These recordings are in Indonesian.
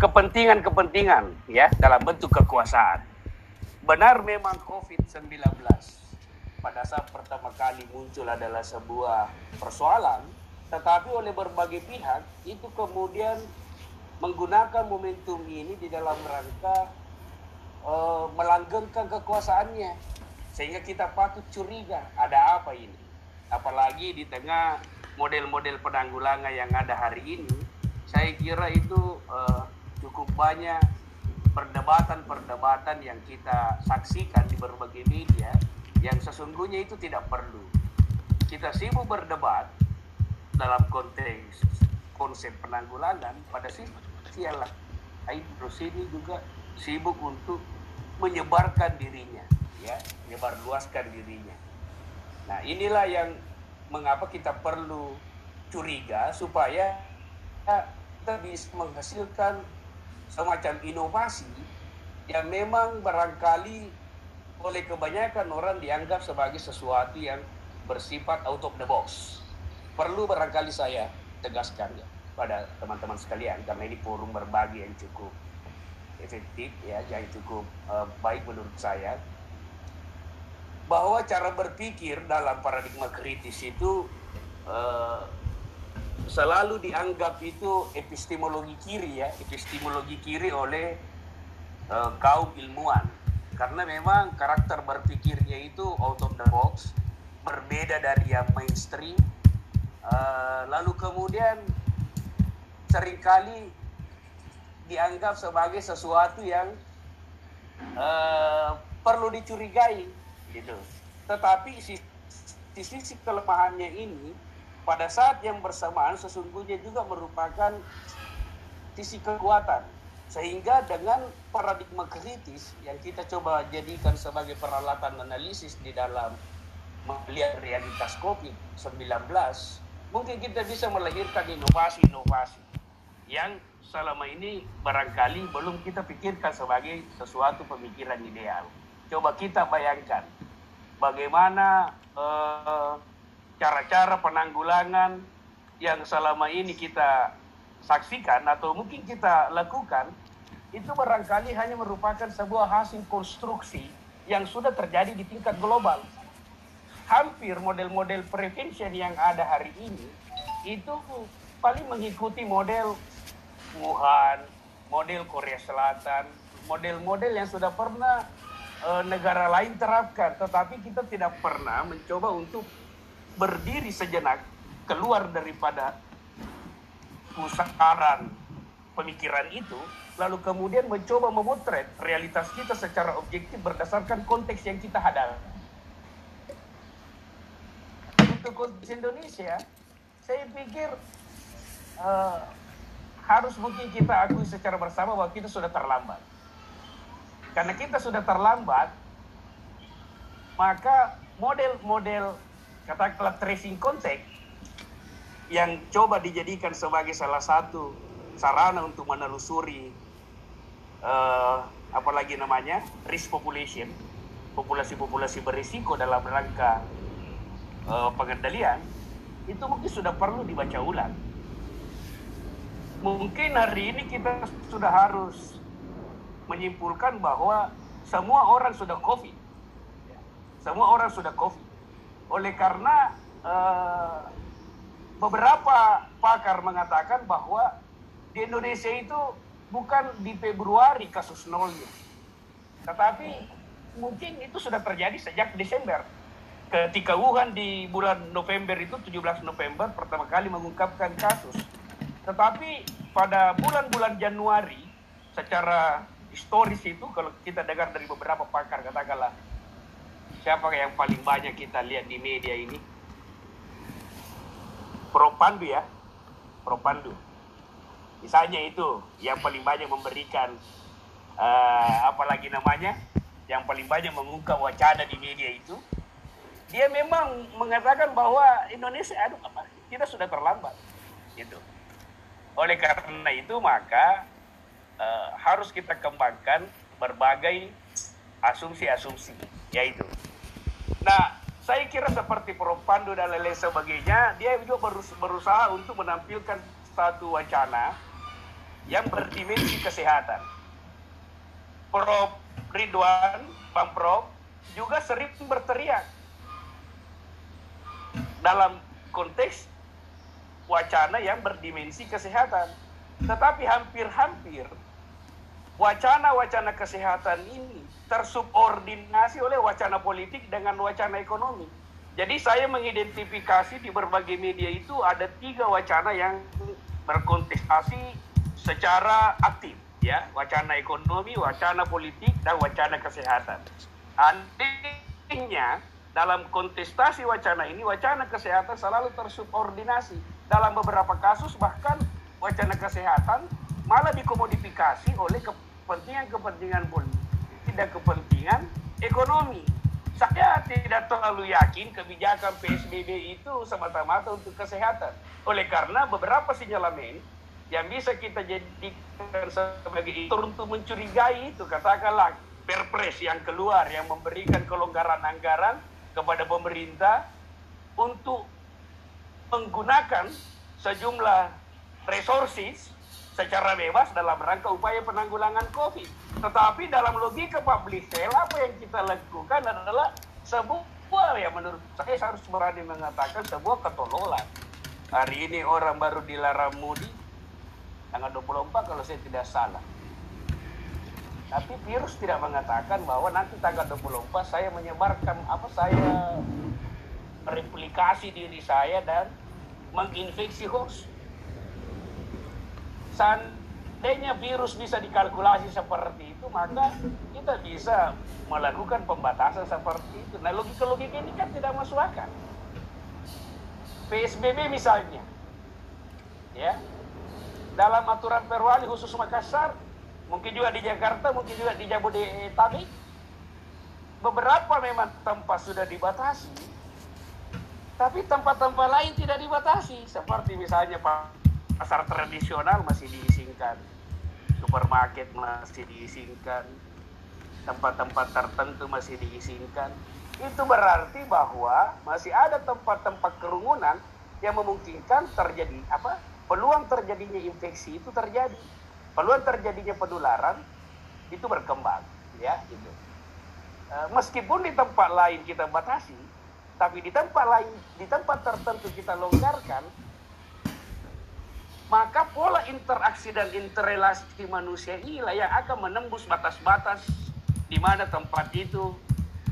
kepentingan-kepentingan ya dalam bentuk kekuasaan. Benar memang COVID-19 pada saat pertama kali muncul adalah sebuah persoalan, tetapi oleh berbagai pihak itu kemudian menggunakan momentum ini di dalam rangka uh, melanggengkan kekuasaannya. Sehingga kita patut curiga ada apa ini? Apalagi di tengah model-model penanggulangan yang ada hari ini saya kira itu uh, cukup banyak perdebatan-perdebatan yang kita saksikan di berbagai media yang sesungguhnya itu tidak perlu. Kita sibuk berdebat dalam konteks konsep penanggulangan pada sisi lain terus ini juga sibuk untuk menyebarkan dirinya, ya, menyebar luaskan dirinya. Nah, inilah yang mengapa kita perlu curiga supaya kita bisa menghasilkan semacam inovasi yang memang barangkali oleh kebanyakan orang dianggap sebagai sesuatu yang bersifat out of the box. Perlu barangkali saya tegaskan ya pada teman-teman sekalian karena ini forum berbagi yang cukup efektif ya, yang cukup uh, baik menurut saya bahwa cara berpikir dalam paradigma kritis itu uh, selalu dianggap itu epistemologi kiri ya, epistemologi kiri oleh uh, kaum ilmuwan. Karena memang karakter berpikirnya itu out of the box berbeda dari yang mainstream. Uh, lalu kemudian sering kali dianggap sebagai sesuatu yang uh, perlu dicurigai gitu. Tetapi di sisi kelemahannya ini pada saat yang bersamaan sesungguhnya juga merupakan sisi kekuatan sehingga dengan paradigma kritis yang kita coba jadikan sebagai peralatan analisis di dalam melihat realitas COVID-19, mungkin kita bisa melahirkan inovasi-inovasi yang selama ini barangkali belum kita pikirkan sebagai sesuatu pemikiran ideal. Coba kita bayangkan bagaimana eh, cara-cara penanggulangan yang selama ini kita saksikan atau mungkin kita lakukan itu barangkali hanya merupakan sebuah hasil konstruksi yang sudah terjadi di tingkat global. Hampir model-model prevention yang ada hari ini itu paling mengikuti model Wuhan, model Korea Selatan, model-model yang sudah pernah e, negara lain terapkan, tetapi kita tidak pernah mencoba untuk berdiri sejenak keluar daripada pusaran pemikiran itu, lalu kemudian mencoba memotret realitas kita secara objektif berdasarkan konteks yang kita hadapi. Untuk konteks Indonesia, saya pikir uh, harus mungkin kita akui secara bersama bahwa kita sudah terlambat. Karena kita sudah terlambat, maka model-model katakanlah tracing konteks yang coba dijadikan sebagai salah satu sarana untuk menelusuri uh, apalagi namanya risk population populasi-populasi berisiko dalam rangka uh, pengendalian itu mungkin sudah perlu dibaca ulang. Mungkin hari ini kita sudah harus menyimpulkan bahwa semua orang sudah covid. Semua orang sudah covid oleh karena uh, beberapa pakar mengatakan bahwa di Indonesia itu bukan di Februari kasus nolnya. Tetapi mungkin itu sudah terjadi sejak Desember. Ketika Wuhan di bulan November itu 17 November pertama kali mengungkapkan kasus. Tetapi pada bulan-bulan Januari secara historis itu kalau kita dengar dari beberapa pakar katakanlah siapa yang paling banyak kita lihat di media ini? Propandu ya, Propandu. Misalnya itu yang paling banyak memberikan uh, apalagi namanya, yang paling banyak mengungkap wacana di media itu, dia memang mengatakan bahwa Indonesia, aduh apa, kita sudah terlambat, gitu. Oleh karena itu maka uh, harus kita kembangkan berbagai asumsi-asumsi, yaitu. Nah, saya kira seperti Prof. Pandu dan lain sebagainya, dia juga berusaha untuk menampilkan satu wacana yang berdimensi kesehatan. Prof. Ridwan, Bang Prof, juga sering berteriak dalam konteks wacana yang berdimensi kesehatan. Tetapi hampir-hampir wacana-wacana kesehatan ini tersubordinasi oleh wacana politik dengan wacana ekonomi. Jadi saya mengidentifikasi di berbagai media itu ada tiga wacana yang berkontestasi secara aktif ya wacana ekonomi, wacana politik dan wacana kesehatan. Anehnya dalam kontestasi wacana ini wacana kesehatan selalu tersubordinasi dalam beberapa kasus bahkan wacana kesehatan malah dikomodifikasi oleh kepentingan-kepentingan politik dan kepentingan ekonomi. Saya tidak terlalu yakin kebijakan PSBB itu semata-mata untuk kesehatan. Oleh karena beberapa sinyalemen yang bisa kita jadikan sebagai itu untuk mencurigai itu katakanlah perpres yang keluar yang memberikan kelonggaran anggaran kepada pemerintah untuk menggunakan sejumlah resources secara bebas dalam rangka upaya penanggulangan COVID. Tetapi dalam logika public health apa yang kita lakukan adalah sebuah ya menurut saya harus berani mengatakan sebuah ketololan. Hari ini orang baru dilarang mudik tanggal 24 kalau saya tidak salah. Tapi virus tidak mengatakan bahwa nanti tanggal 24 saya menyebarkan apa saya replikasi diri saya dan menginfeksi host seandainya virus bisa dikalkulasi seperti itu, maka kita bisa melakukan pembatasan seperti itu. Nah, logika-logika ini kan tidak masuk akal. PSBB misalnya, ya, dalam aturan perwali khusus Makassar, mungkin juga di Jakarta, mungkin juga di Jabodetabek, beberapa memang tempat sudah dibatasi, tapi tempat-tempat lain tidak dibatasi, seperti misalnya Pak pasar tradisional masih diizinkan supermarket masih diizinkan tempat-tempat tertentu masih diizinkan itu berarti bahwa masih ada tempat-tempat kerumunan yang memungkinkan terjadi apa peluang terjadinya infeksi itu terjadi. Peluang terjadinya penularan itu berkembang ya itu e, meskipun di tempat lain kita batasi tapi di tempat lain di tempat tertentu kita longgarkan maka pola interaksi dan interrelasi manusia inilah yang akan menembus batas-batas di mana tempat itu.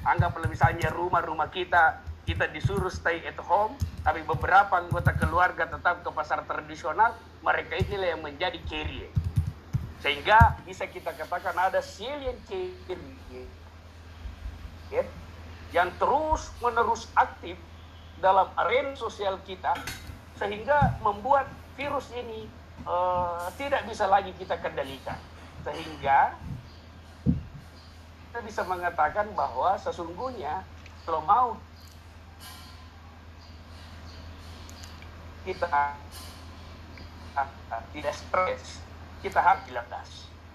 Anggaplah misalnya rumah-rumah kita. Kita disuruh stay at home tapi beberapa anggota keluarga tetap ke pasar tradisional mereka inilah yang menjadi carrier. Sehingga bisa kita katakan ada salient carrier ya, yang terus menerus aktif dalam arena sosial kita sehingga membuat virus ini uh, tidak bisa lagi kita kendalikan. Sehingga kita bisa mengatakan bahwa sesungguhnya kalau mau kita tidak stres, kita harus dilepas.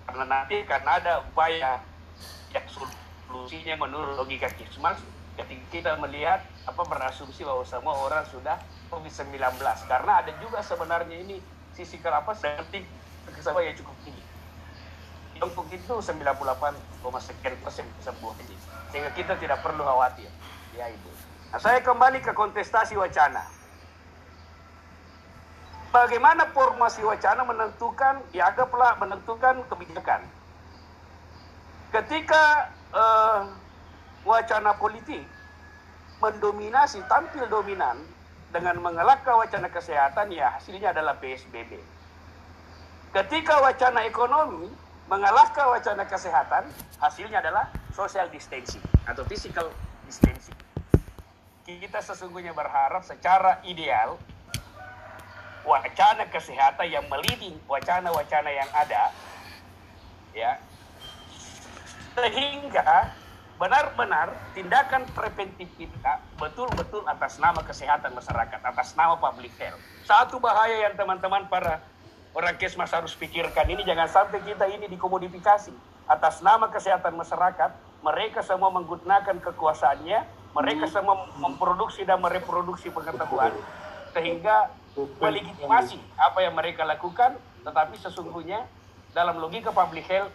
Karena nanti karena ada upaya yang solusinya menurut logika Kismas ketika kita melihat apa berasumsi bahwa semua orang sudah COVID-19 karena ada juga sebenarnya ini sisi kelapa seperti kesalahan yang cukup tinggi. Tiongkok itu 98, sekian persen sembuh ini. Sehingga kita tidak perlu khawatir. Ya itu. Nah, saya kembali ke kontestasi wacana. Bagaimana formasi wacana menentukan, ya anggaplah menentukan kebijakan. Ketika uh, wacana politik mendominasi, tampil dominan dengan mengelakkan wacana kesehatan, ya hasilnya adalah PSBB. Ketika wacana ekonomi mengalahkan wacana kesehatan, hasilnya adalah social distancing atau physical distancing. Kita sesungguhnya berharap secara ideal wacana kesehatan yang meliding wacana-wacana yang ada, ya, sehingga benar-benar tindakan preventif kita betul-betul atas nama kesehatan masyarakat, atas nama public health. Satu bahaya yang teman-teman para orang kesmas harus pikirkan ini jangan sampai kita ini dikomodifikasi atas nama kesehatan masyarakat. Mereka semua menggunakan kekuasaannya, mereka semua memproduksi dan mereproduksi pengetahuan sehingga melegitimasi apa yang mereka lakukan tetapi sesungguhnya dalam logika public health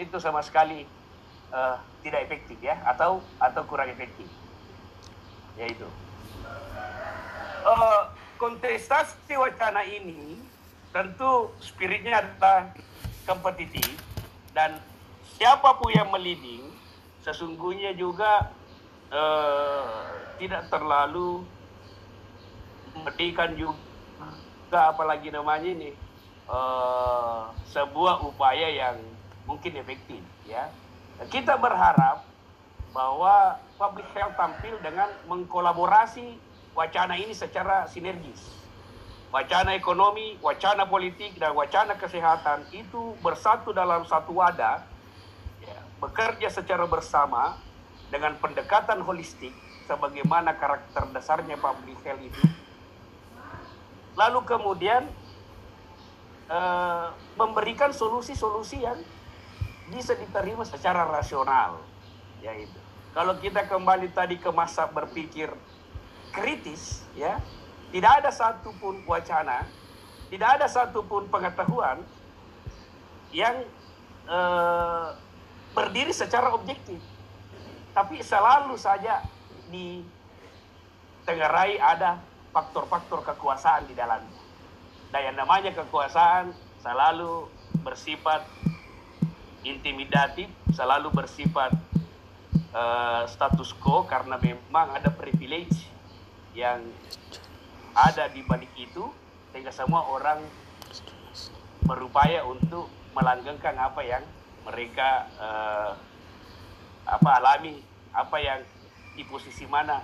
itu sama sekali uh, tidak efektif ya atau atau kurang efektif. Yaitu uh, kontestasi wacana ini tentu spiritnya adalah kompetitif dan siapa pun yang meliding sesungguhnya juga uh, tidak terlalu memberikan juga apalagi namanya ini uh, sebuah upaya yang mungkin efektif ya kita berharap bahwa public health tampil dengan mengkolaborasi wacana ini secara sinergis wacana ekonomi, wacana politik, dan wacana kesehatan itu bersatu dalam satu wadah, ya, bekerja secara bersama dengan pendekatan holistik, sebagaimana karakter dasarnya public health itu. Lalu kemudian uh, memberikan solusi-solusi yang bisa diterima secara rasional, yaitu kalau kita kembali tadi ke masa berpikir kritis, ya tidak ada satupun wacana, tidak ada satupun pengetahuan yang uh, berdiri secara objektif. Tapi selalu saja di tengarai ada faktor-faktor kekuasaan di dalamnya. Dan yang namanya kekuasaan selalu bersifat intimidatif, selalu bersifat uh, status quo karena memang ada privilege yang ada di balik itu sehingga semua orang berupaya untuk melanggengkan apa yang mereka uh, apa alami, apa yang di posisi mana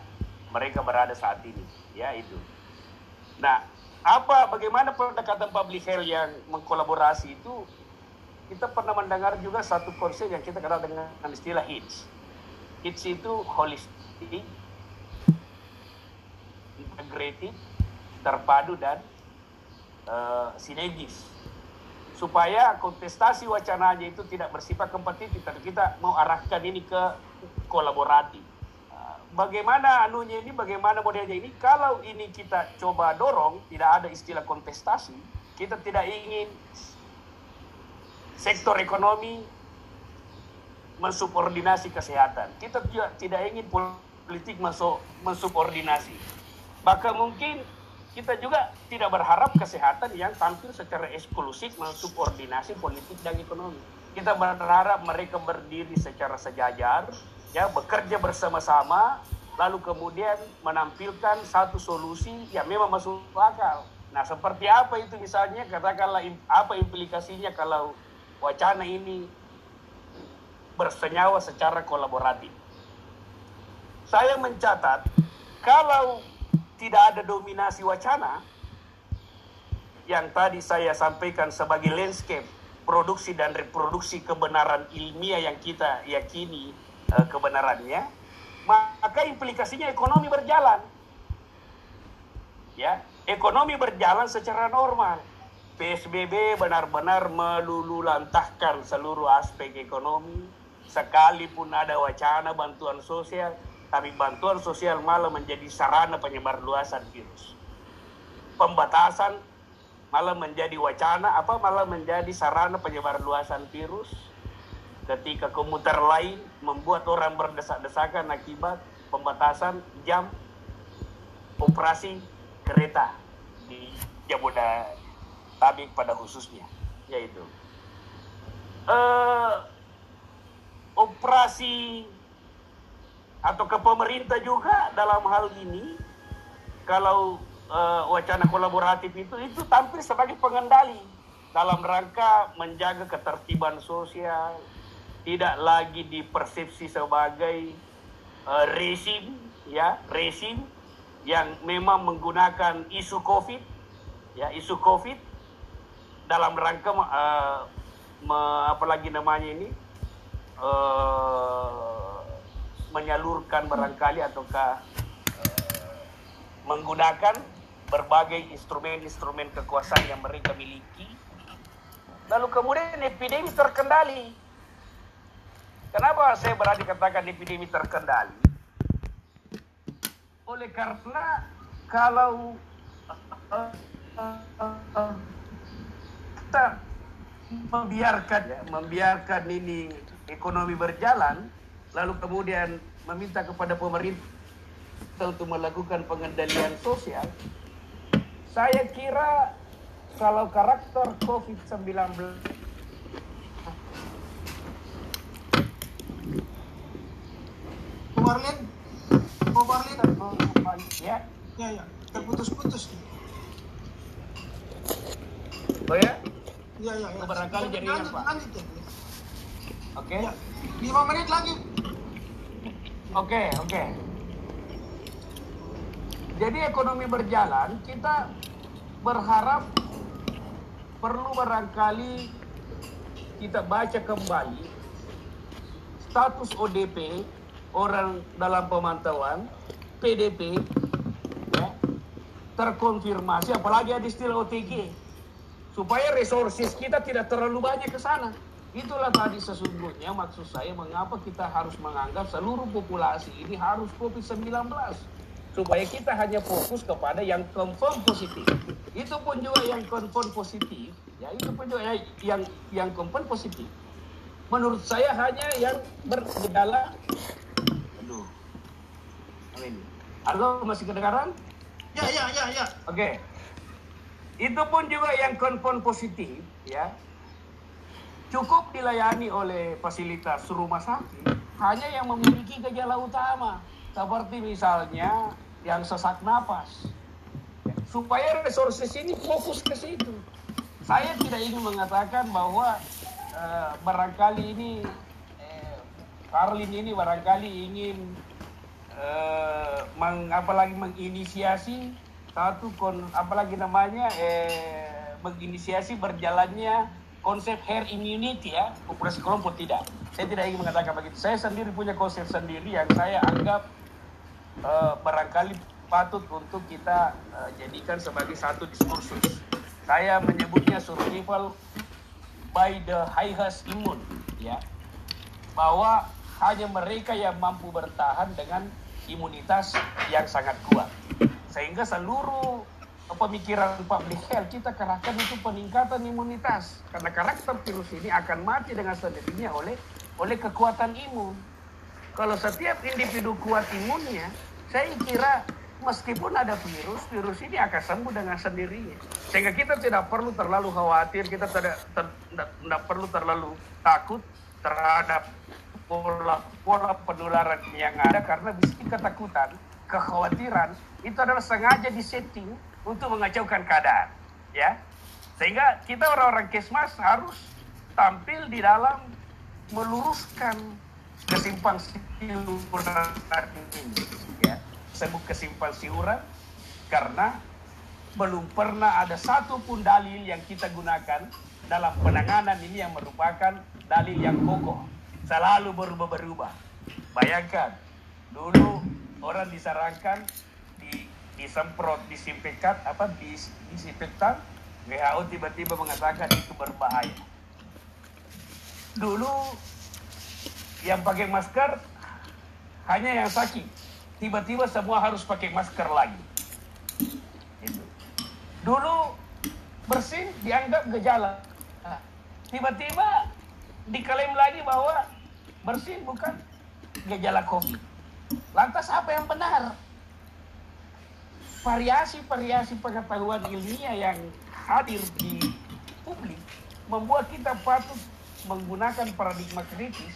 mereka berada saat ini, ya itu. Nah, apa bagaimana pendekatan public health yang mengkolaborasi itu kita pernah mendengar juga satu konsep yang kita kenal dengan istilah HITS. HITS itu holistic, integrated, terpadu dan uh, sinergis. Supaya kontestasi wacananya itu tidak bersifat kompetitif tapi kita mau arahkan ini ke kolaboratif. Uh, bagaimana anunya ini bagaimana modelnya ini? Kalau ini kita coba dorong tidak ada istilah kontestasi kita tidak ingin sektor ekonomi mensubordinasi kesehatan kita juga tidak ingin politik masuk mensubordinasi maka mungkin kita juga tidak berharap kesehatan yang tampil secara eksklusif mensubordinasi politik dan ekonomi. Kita berharap mereka berdiri secara sejajar, ya bekerja bersama-sama, lalu kemudian menampilkan satu solusi yang memang masuk akal. Nah, seperti apa itu misalnya katakanlah apa implikasinya kalau wacana ini bersenyawa secara kolaboratif. Saya mencatat kalau tidak ada dominasi wacana yang tadi saya sampaikan sebagai landscape produksi dan reproduksi kebenaran ilmiah yang kita yakini uh, kebenarannya, maka implikasinya ekonomi berjalan. Ya, ekonomi berjalan secara normal. PSBB benar-benar melululantahkan seluruh aspek ekonomi, sekalipun ada wacana bantuan sosial, tapi bantuan sosial malah menjadi sarana penyebar luasan virus. Pembatasan malah menjadi wacana apa? Malah menjadi sarana penyebar luasan virus. Ketika komuter lain membuat orang berdesak-desakan akibat pembatasan jam operasi kereta di Jabodetabek pada khususnya yaitu uh, operasi atau ke pemerintah juga dalam hal ini kalau uh, wacana kolaboratif itu itu tampil sebagai pengendali dalam rangka menjaga ketertiban sosial tidak lagi dipersepsi sebagai uh, rezim ya rezim yang memang menggunakan isu covid ya isu covid dalam rangka uh, me, apalagi namanya ini uh, menyalurkan barangkali ataukah uh, menggunakan berbagai instrumen-instrumen kekuasaan yang mereka miliki. Lalu kemudian epidemi terkendali. Kenapa saya berani katakan epidemi terkendali? Oleh karena kalau kita membiarkan ya, membiarkan ini ekonomi berjalan, lalu kemudian meminta kepada pemerintah untuk melakukan pengendalian sosial, saya kira kalau karakter COVID-19 Marlin, oh Marlin, ya, ya ya, terputus-putus. oh ya, Ya ya ya. Barangkali jaringan, Lanjut, Pak. Lanjut ya. oke, Ya, lima menit lagi. oke, oke. Jadi ekonomi berjalan, kita berharap perlu barangkali kita baca kembali status ODP orang dalam pemantauan PDP ya, terkonfirmasi apalagi ada istilah OTG supaya resources kita tidak terlalu banyak ke sana. Itulah tadi sesungguhnya maksud saya mengapa kita harus menganggap seluruh populasi ini harus COVID-19 supaya kita hanya fokus kepada yang confirm positif. Itu pun juga yang confirm positif, ya itu pun juga yang yang, confirm positif. Menurut saya hanya yang bergejala. Aduh, apa ini? Halo, masih kedengaran? Ya ya ya ya. Oke. Itu pun juga yang confirm positif, ya. Cukup dilayani oleh fasilitas rumah sakit hanya yang memiliki gejala utama, seperti misalnya yang sesak napas. Ya, Supaya resources ini fokus ke situ. Saya tidak ingin mengatakan bahwa eh, barangkali ini eh, Karlin ini barangkali ingin eh, meng, apalagi menginisiasi satu kon apalagi namanya eh, menginisiasi berjalannya konsep herd immunity ya populasi kelompok tidak. Saya tidak ingin mengatakan begitu. Saya sendiri punya konsep sendiri yang saya anggap eh, barangkali patut untuk kita eh, jadikan sebagai satu diskursus. Saya menyebutnya survival by the highest immune ya. Bahwa hanya mereka yang mampu bertahan dengan imunitas yang sangat kuat. Sehingga seluruh pemikiran public health kita kerahkan itu peningkatan imunitas. Karena karakter virus ini akan mati dengan sendirinya oleh oleh kekuatan imun. Kalau setiap individu kuat imunnya, saya kira meskipun ada virus, virus ini akan sembuh dengan sendirinya. Sehingga kita tidak perlu terlalu khawatir, kita tidak, tidak, tidak perlu terlalu takut terhadap pola, pola penularan yang ada karena bisa ketakutan, kekhawatiran itu adalah sengaja disetting untuk mengacaukan keadaan, ya. Sehingga kita orang-orang kesmas harus tampil di dalam meluruskan kesimpang siuran ini, ya. Sebut kesimpang siuran karena belum pernah ada satupun dalil yang kita gunakan dalam penanganan ini yang merupakan dalil yang kokoh selalu berubah-berubah. Bayangkan, dulu orang disarankan di disemprot disinfektan apa dis, disinfektan WHO tiba-tiba mengatakan itu berbahaya. Dulu yang pakai masker hanya yang sakit. Tiba-tiba semua harus pakai masker lagi. Itu. Dulu bersin dianggap gejala. Tiba-tiba diklaim lagi bahwa bersin bukan gejala COVID. Lantas apa yang benar? Variasi-variasi pengetahuan ilmiah yang hadir di publik membuat kita patut menggunakan paradigma kritis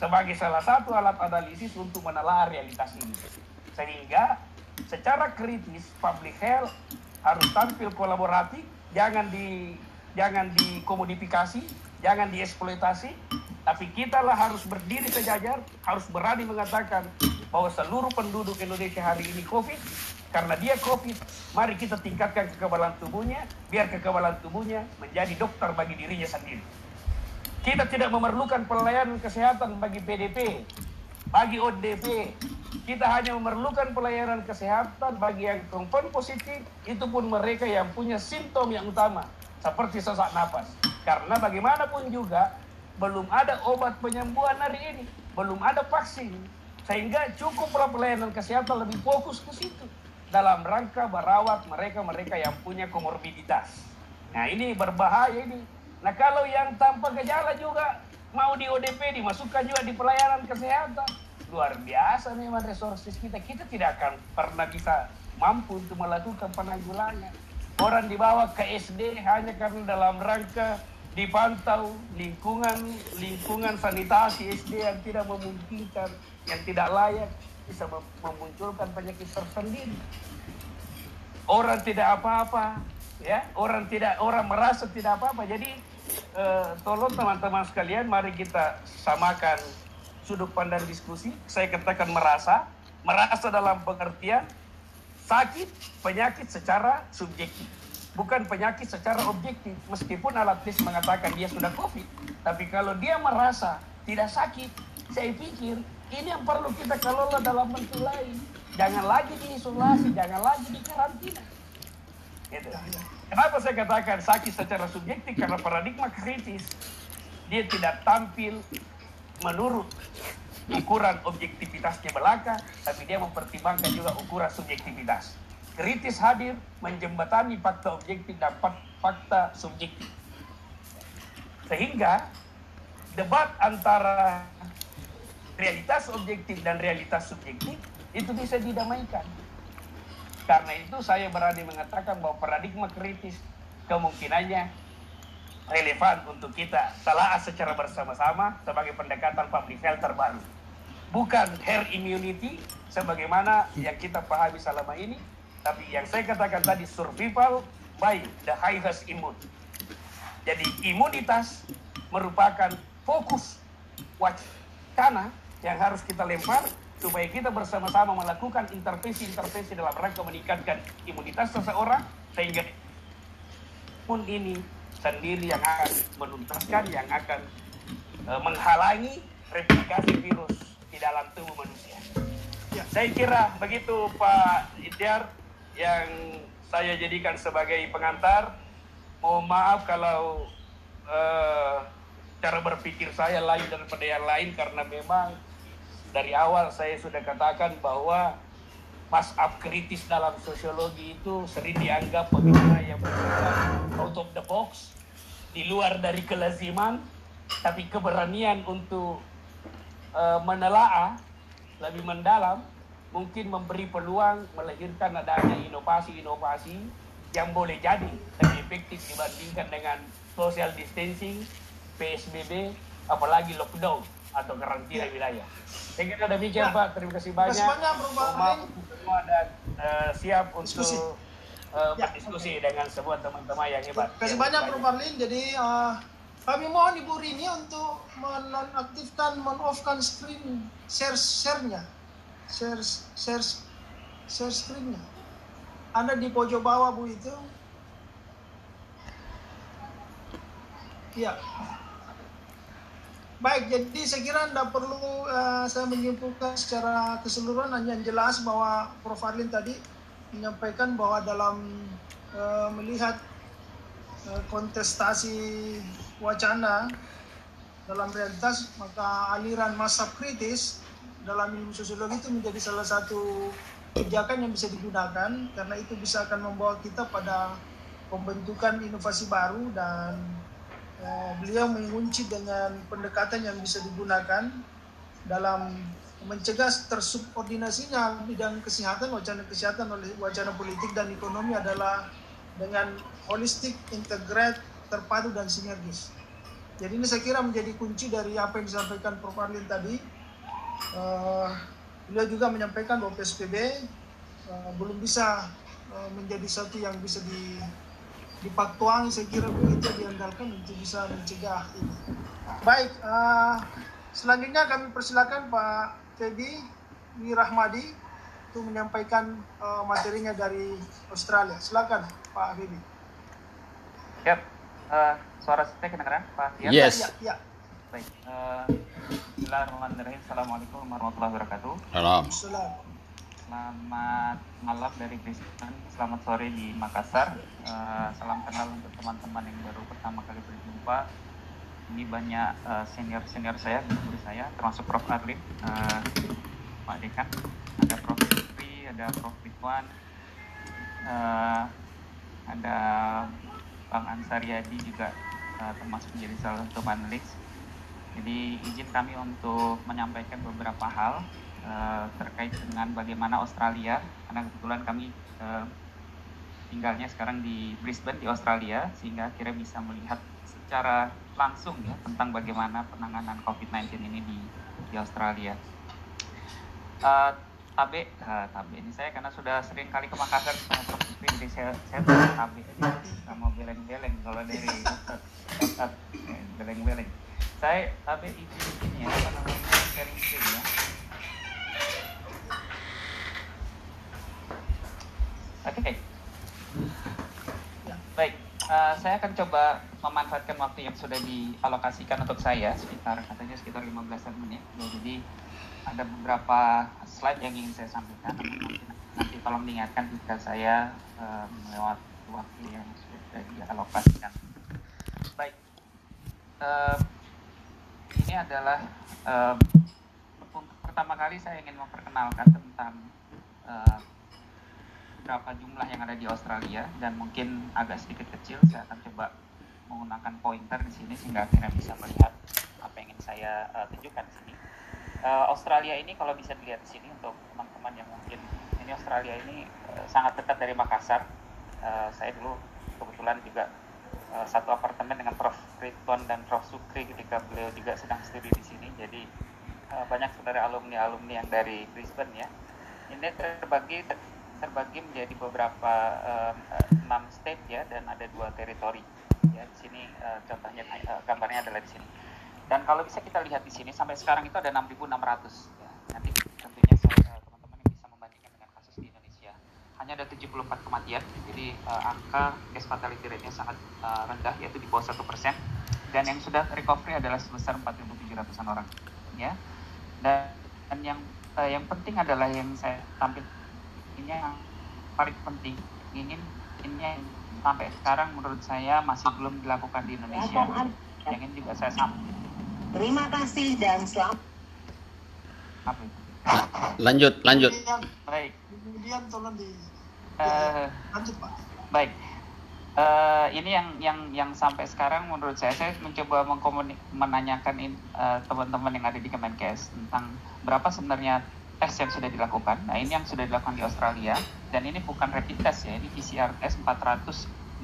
sebagai salah satu alat analisis untuk menelaah realitas ini. Sehingga secara kritis public health harus tampil kolaboratif, jangan di jangan dikomodifikasi, jangan dieksploitasi, tapi kita lah harus berdiri sejajar, harus berani mengatakan bahwa seluruh penduduk Indonesia hari ini COVID, karena dia COVID, mari kita tingkatkan kekebalan tubuhnya, biar kekebalan tubuhnya menjadi dokter bagi dirinya sendiri. Kita tidak memerlukan pelayanan kesehatan bagi PDP, bagi ODP. Kita hanya memerlukan pelayanan kesehatan bagi yang confirm positif, itu pun mereka yang punya simptom yang utama, seperti sesak napas. Karena bagaimanapun juga, belum ada obat penyembuhan hari ini, belum ada vaksin. Sehingga cukuplah pelayanan kesehatan lebih fokus ke situ. Dalam rangka merawat mereka-mereka yang punya komorbiditas. Nah ini berbahaya ini. Nah kalau yang tanpa gejala juga mau di ODP dimasukkan juga di pelayanan kesehatan. Luar biasa memang resources kita. Kita tidak akan pernah bisa mampu untuk melakukan penanggulangan. Orang dibawa ke SD hanya karena dalam rangka dipantau lingkungan lingkungan sanitasi SD yang tidak memungkinkan, yang tidak layak bisa memunculkan penyakit tersendiri. Orang tidak apa-apa, ya orang tidak orang merasa tidak apa-apa. Jadi eh, tolong teman-teman sekalian, mari kita samakan sudut pandang diskusi. Saya katakan merasa, merasa dalam pengertian sakit penyakit secara subjektif bukan penyakit secara objektif. Meskipun alat tes mengatakan dia sudah COVID. Tapi kalau dia merasa tidak sakit, saya pikir ini yang perlu kita kelola dalam bentuk lain. Jangan lagi diisolasi, jangan lagi di karantina. Gitu. Kenapa saya katakan sakit secara subjektif? Karena paradigma kritis dia tidak tampil menurut ukuran objektivitasnya belaka, tapi dia mempertimbangkan juga ukuran subjektivitas kritis hadir menjembatani fakta objektif dan fakta subjektif. Sehingga debat antara realitas objektif dan realitas subjektif itu bisa didamaikan. Karena itu saya berani mengatakan bahwa paradigma kritis kemungkinannya relevan untuk kita telah secara bersama-sama sebagai pendekatan public health terbaru. Bukan herd immunity sebagaimana yang kita pahami selama ini, tapi yang saya katakan tadi survival by the highest immune. Jadi imunitas merupakan fokus wacana yang harus kita lempar supaya kita bersama-sama melakukan intervensi-intervensi dalam rangka meningkatkan imunitas seseorang sehingga pun ini sendiri yang akan menuntaskan, yang akan e, menghalangi replikasi virus di dalam tubuh manusia. Ya. Saya kira begitu Pak Idyar yang saya jadikan sebagai pengantar. Mohon maaf kalau uh, cara berpikir saya lain daripada yang lain karena memang dari awal saya sudah katakan bahwa up kritis dalam sosiologi itu sering dianggap pemikiran yang bersifat out of the box, di luar dari kelaziman, tapi keberanian untuk uh, menelaah lebih mendalam mungkin memberi peluang melahirkan adanya inovasi-inovasi yang boleh jadi lebih efektif dibandingkan dengan social distancing, PSBB, apalagi lockdown atau karantina ya. wilayah. Saya kira demikian ya. Pak, terima kasih banyak. Terima kasih banyak Maaf semua dan uh, siap untuk uh, ya. berdiskusi dengan semua teman-teman yang hebat. Terima kasih banyak Bro Marlin. Jadi uh, kami mohon Ibu Rini untuk menonaktifkan, men-off-kan screen share-share-nya share share share screennya Anda di pojok bawah Bu itu ya baik jadi saya kira Anda perlu uh, saya menyimpulkan secara keseluruhan hanya jelas bahwa Prof. Arlin tadi menyampaikan bahwa dalam uh, melihat uh, kontestasi wacana dalam realitas maka aliran masa kritis dalam ilmu sosiologi itu menjadi salah satu kebijakan yang bisa digunakan karena itu bisa akan membawa kita pada pembentukan inovasi baru dan beliau mengunci dengan pendekatan yang bisa digunakan dalam mencegah tersubordinasinya bidang kesehatan wacana kesehatan oleh wacana politik dan ekonomi adalah dengan holistik, integrate, terpadu dan sinergis. Jadi ini saya kira menjadi kunci dari apa yang disampaikan Prof. Arlin tadi uh, beliau juga menyampaikan bahwa PSBB uh, eh, belum bisa uh, menjadi satu yang bisa di dipaktuang saya kira begitu diandalkan untuk bisa mencegah ini. Baik, uh, selanjutnya kami persilakan Pak Teddy Wirahmadi untuk menyampaikan uh, materinya dari Australia. Silakan Pak Habibie. Yep. Uh, suara saya kedengaran Pak? Yes. Ya, ya. Baik. Uh, Bismillahirrahmanirrahim. Assalamualaikum warahmatullahi wabarakatuh. Salam. Selamat malam dari Brisbane. Selamat sore di Makassar. Uh, salam kenal untuk teman-teman yang baru pertama kali berjumpa. Ini banyak uh, senior-senior saya, guru saya, termasuk Prof. Arlin, uh, Pak Dekan, ada Prof. Fitri, ada Prof. Ridwan, uh, ada Bang Ansariadi juga uh, termasuk menjadi salah satu panelis. Jadi izin kami untuk menyampaikan beberapa hal uh, terkait dengan bagaimana Australia, karena kebetulan kami uh, tinggalnya sekarang di Brisbane di Australia, sehingga akhirnya bisa melihat secara langsung ya tentang bagaimana penanganan COVID-19 ini di, di Australia. Uh, Tabe, uh, Tabe ini saya karena sudah sering kali ke Makassar sama Prof. jadi saya saya tahu Tabe sama beleng-beleng kalau dari eh, beleng-beleng. Saya Tabe izin ya apa namanya sharing screen ya. Oke. Okay. Baik, uh, saya akan coba memanfaatkan waktu yang sudah dialokasikan untuk saya sekitar katanya sekitar 15 menit. Jadi ada beberapa slide yang ingin saya sampaikan nanti, nanti tolong diingatkan jika saya uh, melewati waktu yang sudah dialokasikan baik uh, ini adalah uh, pertama kali saya ingin memperkenalkan tentang uh, berapa jumlah yang ada di Australia dan mungkin agak sedikit kecil saya akan coba menggunakan pointer di sini sehingga akhirnya bisa melihat apa yang ingin saya uh, tunjukkan di sini uh, Australia ini kalau bisa dilihat di sini untuk teman-teman yang mungkin ini Australia ini uh, sangat dekat dari Makassar. Uh, saya dulu kebetulan juga uh, satu apartemen dengan Prof. Ridwan dan Prof. Sukri ketika beliau juga sedang studi di sini. Jadi uh, banyak saudara alumni-alumni yang dari Brisbane ya. Ini terbagi terbagi menjadi beberapa enam uh, state ya dan ada dua teritori. Ya di sini uh, contohnya uh, gambarnya adalah di sini. Dan kalau bisa kita lihat di sini sampai sekarang itu ada 6.600. Ya. Nanti tentunya teman-teman yang bisa membandingkan dengan kasus di Indonesia. Hanya ada 74 kematian, jadi uh, angka case fatality rate-nya sangat uh, rendah, yaitu di bawah satu persen. Dan yang sudah recovery adalah sebesar 4.700-an orang. Ya. Dan, dan yang uh, yang penting adalah yang saya tampil ini yang paling penting ingin ini yang sampai sekarang menurut saya masih belum dilakukan di Indonesia. Yang ini juga saya sampaikan Terima kasih dan selamat. Lanjut, lanjut. Baik. Kemudian tolong di uh, lanjut Pak. Baik. Uh, ini yang yang yang sampai sekarang menurut saya saya mencoba mengkomunik menanyakan uh, teman-teman yang ada di Kemenkes tentang berapa sebenarnya tes yang sudah dilakukan. Nah, ini yang sudah dilakukan di Australia dan ini bukan rapid test ya, ini PCR test 452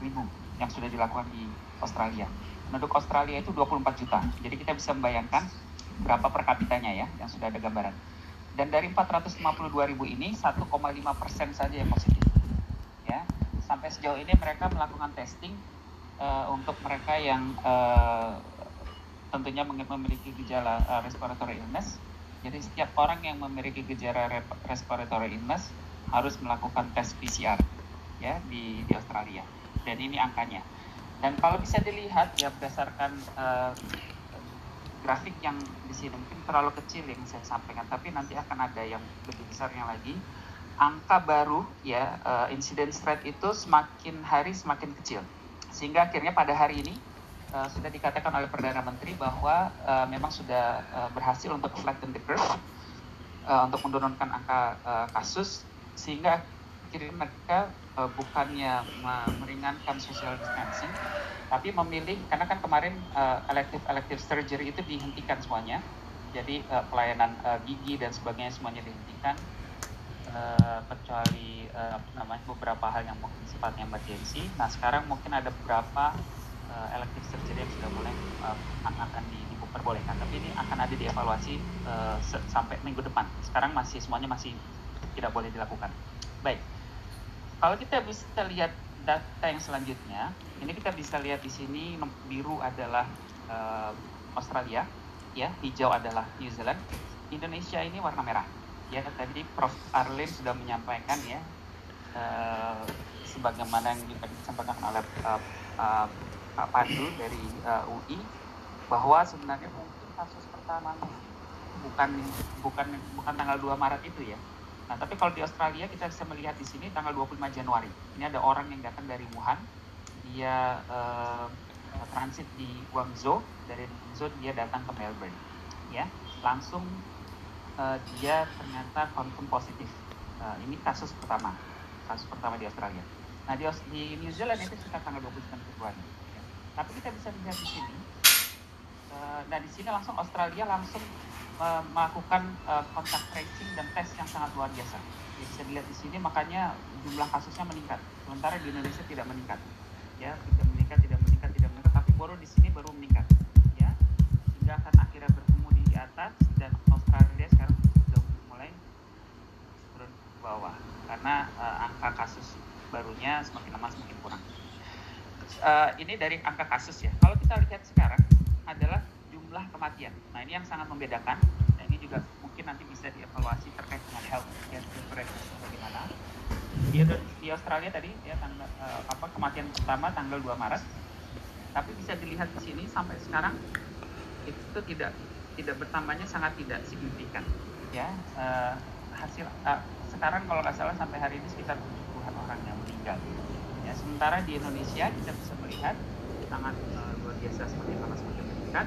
ribu yang sudah dilakukan di Australia penduduk Australia itu 24 juta. Jadi kita bisa membayangkan berapa per kapitanya ya, yang sudah ada gambaran. Dan dari 452 ribu ini 1,5 persen saja yang positif. Ya, sampai sejauh ini mereka melakukan testing uh, untuk mereka yang uh, tentunya memiliki gejala uh, respiratory illness. Jadi setiap orang yang memiliki gejala respiratory illness harus melakukan tes PCR ya di, di Australia. Dan ini angkanya. Dan kalau bisa dilihat ya berdasarkan uh, grafik yang di sini mungkin terlalu kecil yang saya sampaikan, tapi nanti akan ada yang lebih besarnya lagi. Angka baru ya uh, incidence rate itu semakin hari semakin kecil, sehingga akhirnya pada hari ini uh, sudah dikatakan oleh perdana menteri bahwa uh, memang sudah uh, berhasil untuk flatten the curve uh, untuk menurunkan angka uh, kasus, sehingga akhirnya mereka uh, bukannya meringankan social distancing, tapi memilih karena kan kemarin uh, elective elective surgery itu dihentikan semuanya, jadi uh, pelayanan uh, gigi dan sebagainya semuanya dihentikan, uh, kecuali uh, namanya beberapa hal yang mungkin sifatnya emergency. Nah sekarang mungkin ada beberapa uh, elective surgery yang sudah mulai uh, akan diperbolehkan, tapi ini akan ada dievaluasi uh, sampai minggu depan. Sekarang masih semuanya masih tidak boleh dilakukan. Baik. Kalau kita bisa lihat data yang selanjutnya, ini kita bisa lihat di sini biru adalah uh, Australia, ya, hijau adalah New Zealand, Indonesia ini warna merah. Ya, tadi Prof. Arlin sudah menyampaikan ya, uh, sebagaimana yang disampaikan oleh uh, uh, Pak Pandu dari uh, UI, bahwa sebenarnya mungkin kasus pertama bukan bukan bukan tanggal 2 Maret itu ya, Nah, tapi kalau di Australia kita bisa melihat di sini tanggal 25 Januari. Ini ada orang yang datang dari Wuhan. Dia uh, transit di Guangzhou. Dari Guangzhou dia datang ke Melbourne. Ya, langsung uh, dia ternyata confirm positif. Uh, ini kasus pertama. Kasus pertama di Australia. Nah di, di New Zealand itu sekitar tanggal 29 Februari. Tapi kita bisa lihat di sini. Nah di sini langsung Australia langsung uh, melakukan uh, kontak tracing dan tes yang sangat luar biasa. Ya, bisa dilihat di sini makanya jumlah kasusnya meningkat. Sementara di Indonesia tidak meningkat. Ya tidak meningkat, tidak meningkat, tidak meningkat. Tapi baru di sini baru meningkat. Ya sehingga akan akhirnya bertemu di atas dan Australia sekarang sudah mulai turun ke bawah karena uh, angka kasus barunya semakin lama semakin kurang. Uh, ini dari angka kasus ya. Kalau kita lihat sekarang adalah jumlah kematian. Nah ini yang sangat membedakan. Nah ini juga mungkin nanti bisa dievaluasi terkait dengan health ya bagaimana. Di, di Australia tadi ya tanggal uh, apa kematian pertama tanggal 2 Maret. Tapi bisa dilihat di sini sampai sekarang itu tidak tidak bertambahnya sangat tidak signifikan ya uh, hasil uh, sekarang kalau nggak salah sampai hari ini sekitar 70-an orang yang meninggal ya sementara di Indonesia kita bisa melihat sangat uh, luar biasa semakin lama semakin meningkat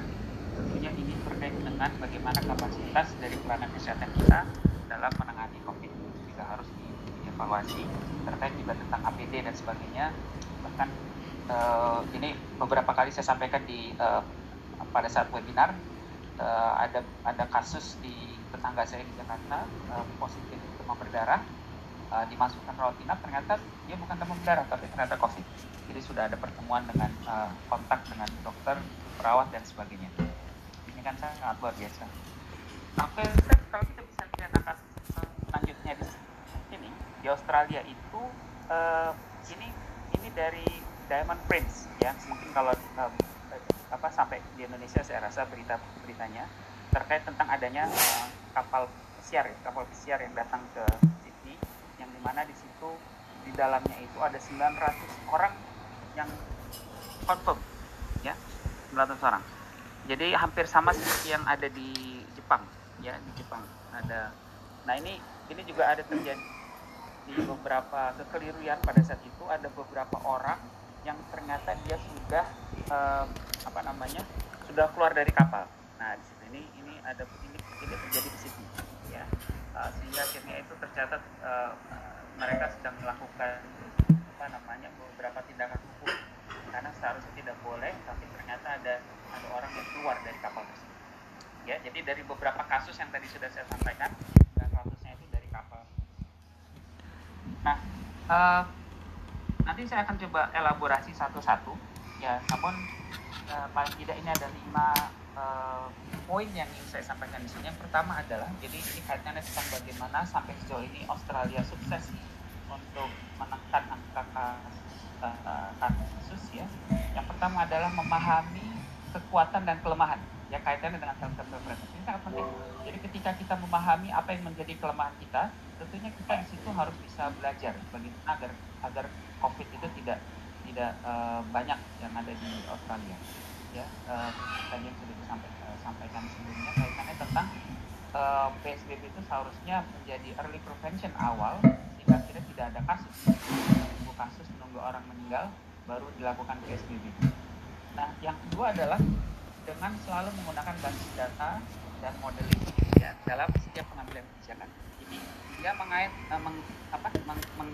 tentunya ini terkait dengan bagaimana kapasitas dari pelayanan kesehatan kita dalam menangani COVID. Juga harus dievaluasi terkait juga tentang APD dan sebagainya bahkan uh, ini beberapa kali saya sampaikan di uh, pada saat webinar uh, ada ada kasus di tetangga saya di Jakarta uh, positif demam berdarah uh, dimasukkan rawat inap ternyata dia bukan demam berdarah tapi ternyata COVID. Jadi sudah ada pertemuan dengan uh, kontak dengan dokter, perawat dan sebagainya. Ini kan sangat luar biasa. Oke, kalau kita bisa lihat angka selanjutnya di sini di Australia itu uh, ini ini dari Diamond Prince ya mungkin kalau uh, apa sampai di Indonesia saya rasa berita beritanya terkait tentang adanya uh, kapal pesiar ya, kapal pesiar yang datang ke di mana di situ di dalamnya itu ada 900 orang yang confirm ya 900 orang. Jadi hampir sama seperti yang ada di Jepang ya di Jepang ada. Nah ini ini juga ada terjadi di beberapa kekeliruan pada saat itu. Ada beberapa orang yang ternyata dia sudah uh, apa namanya sudah keluar dari kapal. Nah di sini ini ini ada ini ini terjadi di sini ya sehingga akhirnya itu tercatat uh, mereka sedang melakukan apa namanya beberapa tindakan hukum karena seharusnya tidak boleh tapi ternyata ada ada orang yang keluar dari kapal tersebut. Ya jadi dari beberapa kasus yang tadi sudah saya sampaikan dan kasusnya itu dari kapal. Nah uh, nanti saya akan coba elaborasi satu-satu ya namun uh, paling tidak ini ada lima uh, poin yang ingin saya sampaikan di sini. Yang pertama adalah jadi ini kaitannya tentang bagaimana sampai sejauh ini Australia sukses untuk menekan angka kasus ya. Yang pertama adalah memahami kekuatan dan kelemahan ya kaitannya dengan self development ini sangat penting. Jadi ketika kita memahami apa yang menjadi kelemahan kita tentunya kita di situ harus bisa belajar bagaimana agar agar COVID itu tidak tidak uh, banyak yang ada di Australia. Ya, uh, tadi yang sudah disampaikan sampaikan sebelumnya kaitannya tentang uh, PSBB itu seharusnya menjadi early prevention awal sehingga akhirnya tidak ada kasus. Menunggu kasus, menunggu orang meninggal baru dilakukan PSBB. Nah, yang kedua adalah dengan selalu menggunakan basis data dan modeling ya dalam setiap pengambilan kebijakan. Jadi dia mengait uh, meng, apa, meng, meng,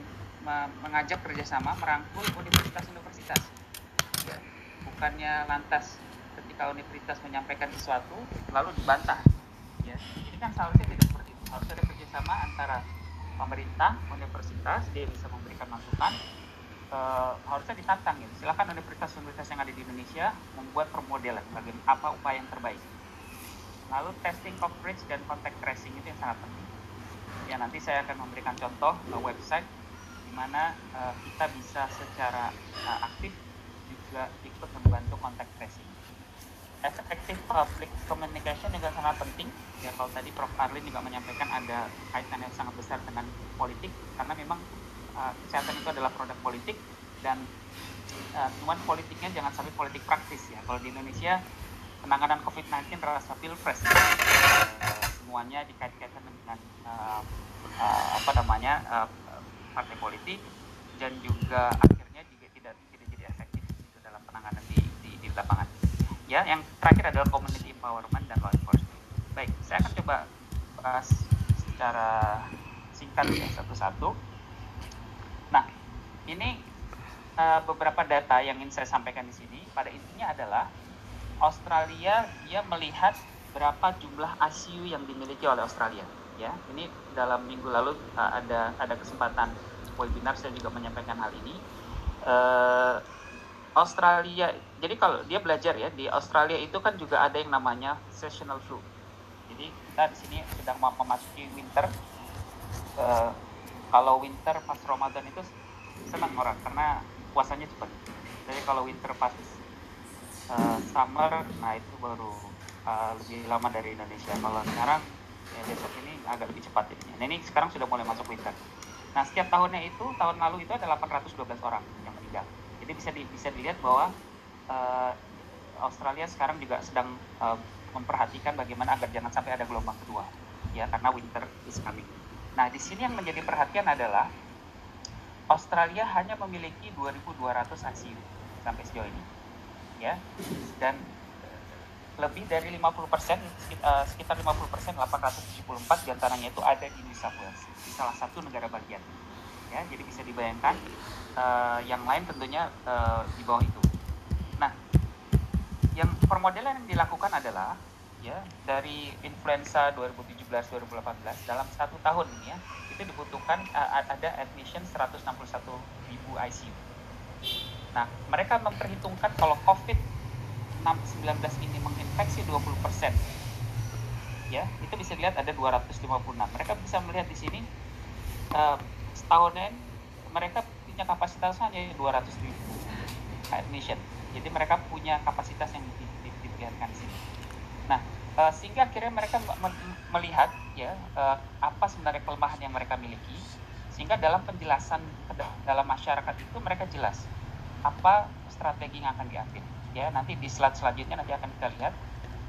mengajak kerjasama merangkul universitas-universitas bukannya lantas ketika universitas menyampaikan sesuatu lalu dibantah. Ya ini kan seharusnya tidak seperti itu. Harus ada kerjasama antara pemerintah universitas dia bisa memberikan masukan. E, harusnya ditantang ya silakan universitas-universitas yang ada di Indonesia membuat permodelan bagaimana apa upaya yang terbaik. Lalu testing coverage dan contact tracing itu yang sangat penting. Ya nanti saya akan memberikan contoh ke website mana uh, kita bisa secara uh, aktif juga ikut membantu kontak tracing. Effective public communication juga sangat penting. Ya kalau tadi Prof. Arlin juga menyampaikan ada kaitan yang sangat besar dengan politik karena memang uh, kesehatan itu adalah produk politik dan uh, cuman politiknya jangan sampai politik praktis ya. Kalau di Indonesia penanganan COVID-19 terasa pilpres. Uh, semuanya dikait-kaitkan dengan uh, uh, apa namanya uh, partai politik dan juga akhirnya juga tidak tidak jadi efektif itu dalam penanganan di, di, di lapangan. Ya, yang terakhir adalah community empowerment dan law enforcement. Baik, saya akan coba bahas secara singkat ya satu-satu. Nah, ini uh, beberapa data yang ingin saya sampaikan di sini. Pada intinya adalah Australia dia melihat berapa jumlah ICU yang dimiliki oleh Australia. Ya, ini dalam minggu lalu uh, ada ada kesempatan webinar saya juga menyampaikan hal ini. Uh, Australia, jadi kalau dia belajar ya di Australia itu kan juga ada yang namanya seasonal flu. Jadi kita di sini sedang memasuki winter. Uh, kalau winter pas Ramadan itu senang orang karena puasanya cepat. Jadi kalau winter pas uh, summer, nah itu baru uh, lebih lama dari Indonesia. Kalau sekarang ya besok ini agak lebih cepat jadinya. Nah ini sekarang sudah mulai masuk winter. Nah setiap tahunnya itu tahun lalu itu ada 812 orang yang meninggal. Jadi bisa di, bisa dilihat bahwa uh, Australia sekarang juga sedang uh, memperhatikan bagaimana agar jangan sampai ada gelombang kedua, ya karena winter is coming. Nah di sini yang menjadi perhatian adalah Australia hanya memiliki 2.200 ICU sampai sejauh ini, ya dan lebih dari 50 persen, sekitar 50 persen, 874 di antaranya itu ada di New South Wales, di salah satu negara bagian. Ya, jadi bisa dibayangkan yang lain tentunya di bawah itu. Permodelan yang dilakukan adalah ya dari influenza 2017-2018 dalam satu tahun ini ya itu dibutuhkan uh, ada admission 161 ribu ICU. Nah, mereka memperhitungkan kalau COVID-19 ini menginfeksi 20 persen, ya itu bisa dilihat ada 256. Mereka bisa melihat di sini uh, setahunnya mereka punya kapasitas hanya 200 ribu admission. Jadi mereka punya kapasitas yang dibiarkan di sini. Nah, uh, sehingga akhirnya mereka melihat ya uh, apa sebenarnya kelemahan yang mereka miliki, sehingga dalam penjelasan dalam masyarakat itu mereka jelas apa strategi yang akan diambil. Ya, nanti di slide selanjutnya nanti akan kita lihat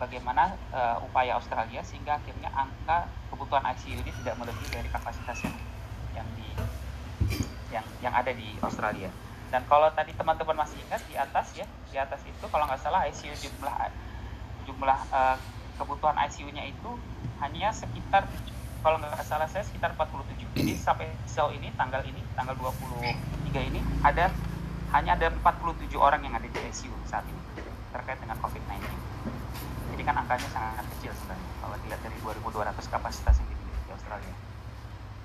bagaimana uh, upaya Australia sehingga akhirnya angka kebutuhan ICU ini tidak melebihi dari kapasitas yang yang di yang yang ada di Australia. Dan kalau tadi teman-teman masih ingat di atas ya, di atas itu kalau nggak salah ICU jumlah jumlah uh, kebutuhan ICU-nya itu hanya sekitar kalau nggak salah saya sekitar 47. Jadi sampai sejauh ini tanggal ini tanggal 23 ini ada hanya ada 47 orang yang ada di ICU saat ini terkait dengan COVID-19. Jadi kan angkanya sangat kecil sebenarnya kalau dilihat dari 2.200 kapasitas yang dimiliki di Australia.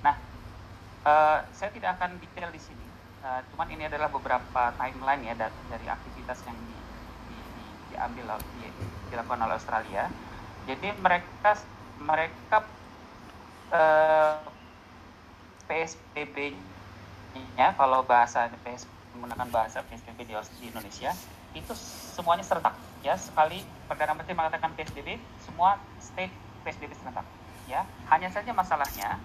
Nah, uh, saya tidak akan detail di sini. Uh, cuman ini adalah beberapa timeline ya dari aktivitas yang di, di, di, diambil di, dilakukan oleh Australia. Jadi mereka mereka uh, PSBB-nya kalau bahasa PS, menggunakan bahasa PSBB di, di Indonesia itu semuanya serentak. Ya sekali perdana menteri mengatakan PSBB semua state PSBB serentak. Ya hanya saja masalahnya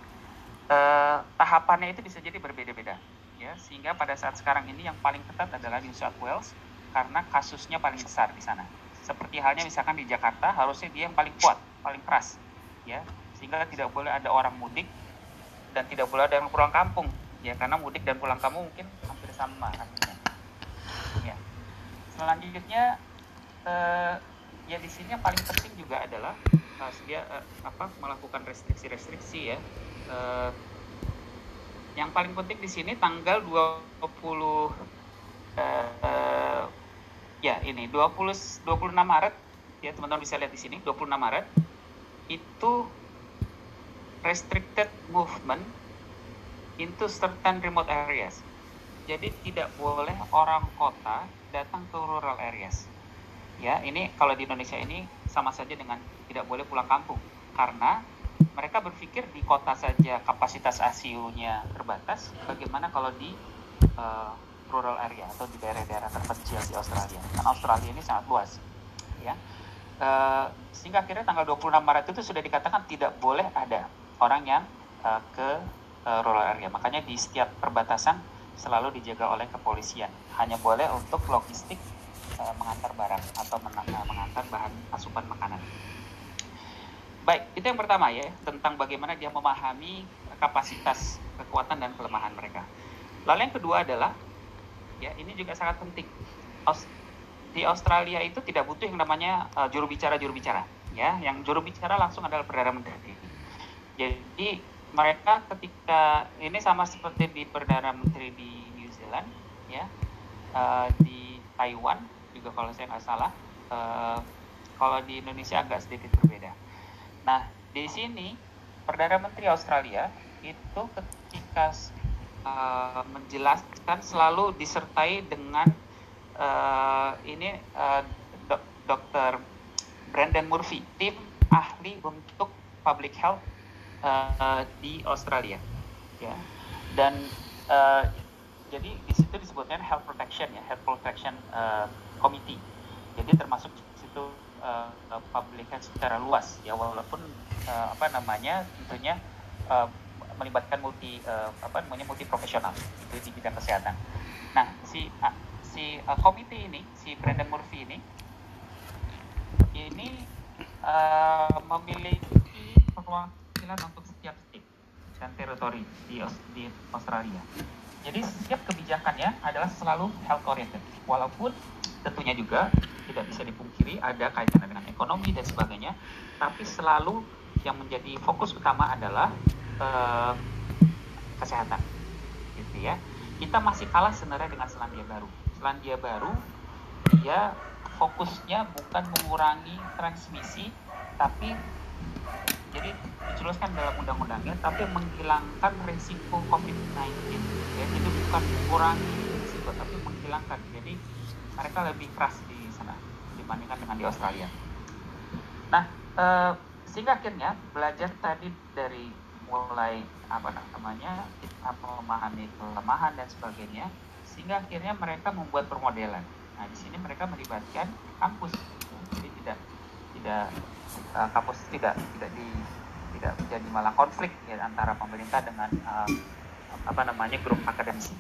eh, tahapannya itu bisa jadi berbeda-beda ya sehingga pada saat sekarang ini yang paling ketat adalah New South Wales karena kasusnya paling besar di sana. Seperti halnya misalkan di Jakarta harusnya dia yang paling kuat paling keras. Ya sehingga tidak boleh ada orang mudik dan tidak boleh ada yang pulang kampung. Ya karena mudik dan pulang kampung mungkin hampir sama artinya. Ya. Selanjutnya eh, ya di sini yang paling penting juga adalah dia uh, apa melakukan restriksi-restriksi ya. Uh, yang paling penting di sini tanggal 20 uh, uh, ya ini 20 26 Maret ya teman-teman bisa lihat di sini 26 Maret itu restricted movement into certain remote areas. Jadi tidak boleh orang kota datang ke rural areas. Ya, ini kalau di Indonesia ini sama saja dengan tidak boleh pulang kampung karena mereka berpikir di kota saja kapasitas ICU-nya terbatas, bagaimana kalau di uh, rural area atau di daerah-daerah terpencil di Australia? Karena Australia ini sangat luas, ya. Uh, sehingga akhirnya tanggal 26 Maret itu sudah dikatakan tidak boleh ada orang yang uh, ke uh, rural area. Makanya di setiap perbatasan selalu dijaga oleh kepolisian. Hanya boleh untuk logistik uh, mengantar barang atau mengantar bahan asupan makanan. Baik, itu yang pertama ya, tentang bagaimana dia memahami kapasitas, kekuatan dan kelemahan mereka. Lalu yang kedua adalah ya ini juga sangat penting. Di Australia itu tidak butuh yang namanya uh, juru bicara juru bicara ya, yang juru bicara langsung adalah perdana menteri. Jadi mereka ketika ini sama seperti di perdana menteri di New Zealand ya, uh, di Taiwan juga kalau saya nggak salah uh, kalau di Indonesia agak sedikit berbeda. Nah di sini perdana menteri Australia itu ketika uh, menjelaskan selalu disertai dengan uh, ini uh, dok dokter Brandon Murphy tim ahli untuk public health uh, di Australia ya. Dan uh, jadi di situ disebutkan health protection ya health protection uh, committee. Jadi termasuk uh, public health secara luas ya walaupun uh, apa namanya tentunya uh, melibatkan multi uh, apa namanya multi profesional itu di bidang kesehatan nah si uh, si uh, komite ini si Brandon Murphy ini ini uh, memiliki perwakilan untuk setiap state dan teritori di, di Australia jadi setiap kebijakannya adalah selalu health oriented. Walaupun tentunya juga tidak bisa dipungkiri ada kaitannya dengan ekonomi dan sebagainya, tapi selalu yang menjadi fokus utama adalah uh, kesehatan. Gitu ya. Kita masih kalah sebenarnya dengan Selandia Baru. Selandia Baru dia fokusnya bukan mengurangi transmisi, tapi jadi dijelaskan dalam undang-undangnya tapi menghilangkan risiko COVID-19 ya jadi bukan mengurangi risiko tapi menghilangkan jadi mereka lebih keras di dibandingkan dengan di Australia nah eh, sehingga akhirnya belajar tadi dari mulai apa namanya kita memahami kelemahan dan sebagainya sehingga akhirnya mereka membuat permodelan nah di sini mereka melibatkan kampus jadi tidak tidak uh, kampus tidak tidak di tidak menjadi malah konflik ya antara pemerintah dengan uh, apa namanya grup akademisi.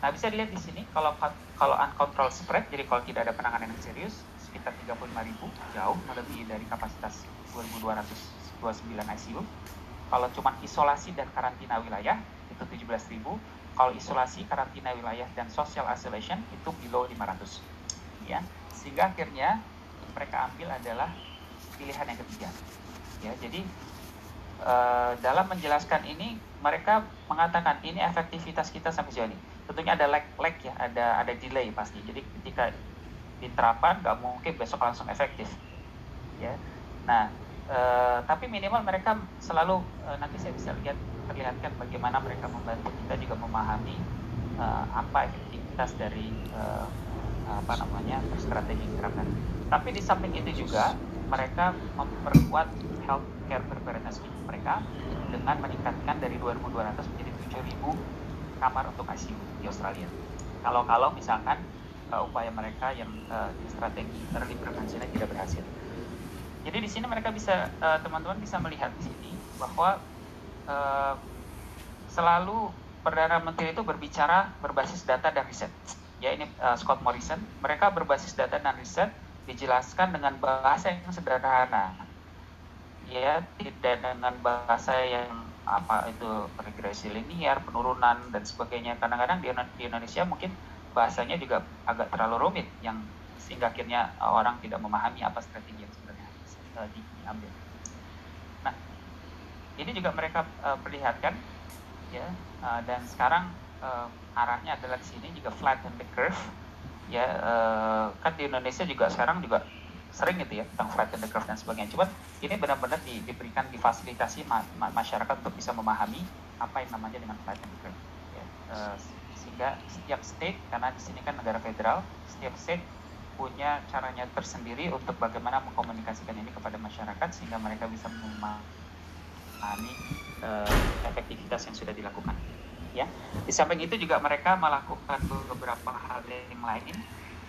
Nah bisa dilihat di sini kalau kalau uncontrolled spread jadi kalau tidak ada penanganan yang serius sekitar 35 ribu jauh melebihi dari kapasitas 2.229 ICU. Kalau cuma isolasi dan karantina wilayah itu 17 ribu. Kalau isolasi, karantina wilayah dan social isolation itu below 500. Ya, sehingga akhirnya mereka ambil adalah pilihan yang ketiga. Ya, jadi e, dalam menjelaskan ini mereka mengatakan ini efektivitas kita sampai sejauh ini. Tentunya ada lag, lag ya, ada ada delay pasti. Jadi ketika diterapkan nggak mungkin besok langsung efektif. Ya. Nah, e, tapi minimal mereka selalu e, nanti saya bisa lihat perlihatkan bagaimana mereka membantu kita juga memahami e, apa efektivitas dari e, apa namanya strategi gerakan. Tapi di samping itu juga mereka memperkuat health care preparedness mereka dengan meningkatkan dari 2.200 menjadi 7.000 kamar untuk ICU di Australia. Kalau-kalau misalkan uh, upaya mereka yang uh, strategi early prevention tidak berhasil. Jadi di sini mereka bisa teman-teman uh, bisa melihat di sini bahwa uh, selalu perdana menteri itu berbicara berbasis data dan riset. Ya ini uh, Scott Morrison, mereka berbasis data dan riset dijelaskan dengan bahasa yang sederhana ya tidak dengan bahasa yang apa itu regresi linear penurunan dan sebagainya kadang-kadang di Indonesia mungkin bahasanya juga agak terlalu rumit yang sehingga akhirnya orang tidak memahami apa strategi yang sebenarnya uh, diambil. Nah, ini juga mereka uh, perlihatkan ya uh, dan sekarang uh, arahnya adalah di sini juga flatten the curve ya uh, kan di Indonesia juga sekarang juga sering gitu ya tentang and the curve dan sebagainya. Cuma ini benar-benar di, diberikan difasilitasi ma ma masyarakat untuk bisa memahami apa yang namanya dengan and the curve. Ya. Uh, sehingga setiap state karena di sini kan negara federal, setiap state punya caranya tersendiri untuk bagaimana mengkomunikasikan ini kepada masyarakat sehingga mereka bisa memahami uh, efektivitas yang sudah dilakukan. Ya, di samping itu juga mereka melakukan beberapa hal yang lain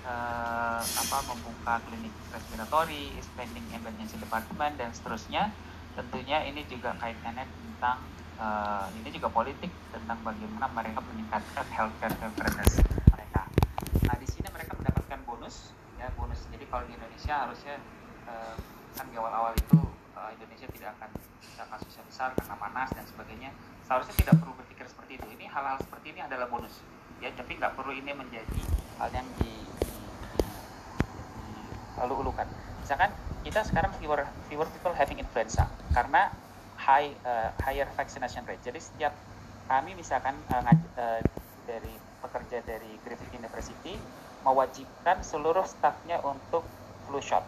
uh, apa membuka klinik respiratori, expanding emergency department dan seterusnya. Tentunya ini juga kaitannya tentang uh, ini juga politik tentang bagaimana mereka meningkatkan healthcare preparedness mereka. Nah di sini mereka mendapatkan bonus ya bonus. Jadi kalau di Indonesia harusnya uh, kan di awal-awal itu uh, Indonesia tidak akan bisa kasusnya besar karena panas dan sebagainya. Seharusnya tidak perlu berpikir seperti itu. Ini hal-hal seperti ini adalah bonus ya tapi nggak perlu ini menjadi hal yang di lalu ulukan misalkan kita sekarang fewer fewer people having influenza karena high uh, higher vaccination rate jadi setiap kami misalkan uh, uh, dari pekerja dari Griffith University mewajibkan seluruh stafnya untuk flu shot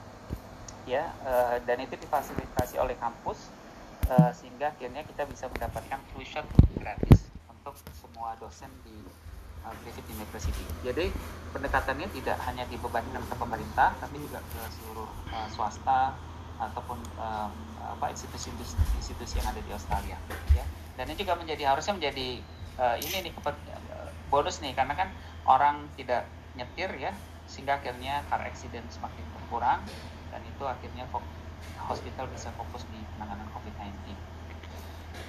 ya uh, dan itu difasilitasi oleh kampus uh, sehingga akhirnya kita bisa mendapatkan flu shot gratis untuk semua dosen di uh, Griffith University. Jadi pendekatannya tidak hanya dibebankan ke pemerintah tapi juga ke seluruh uh, swasta ataupun apa institusi-institusi yang ada di Australia ya. Dan ini juga menjadi harusnya menjadi uh, ini nih bonus nih karena kan orang tidak nyetir ya sehingga akhirnya car accident semakin berkurang dan itu akhirnya hospital bisa fokus di penanganan COVID-19.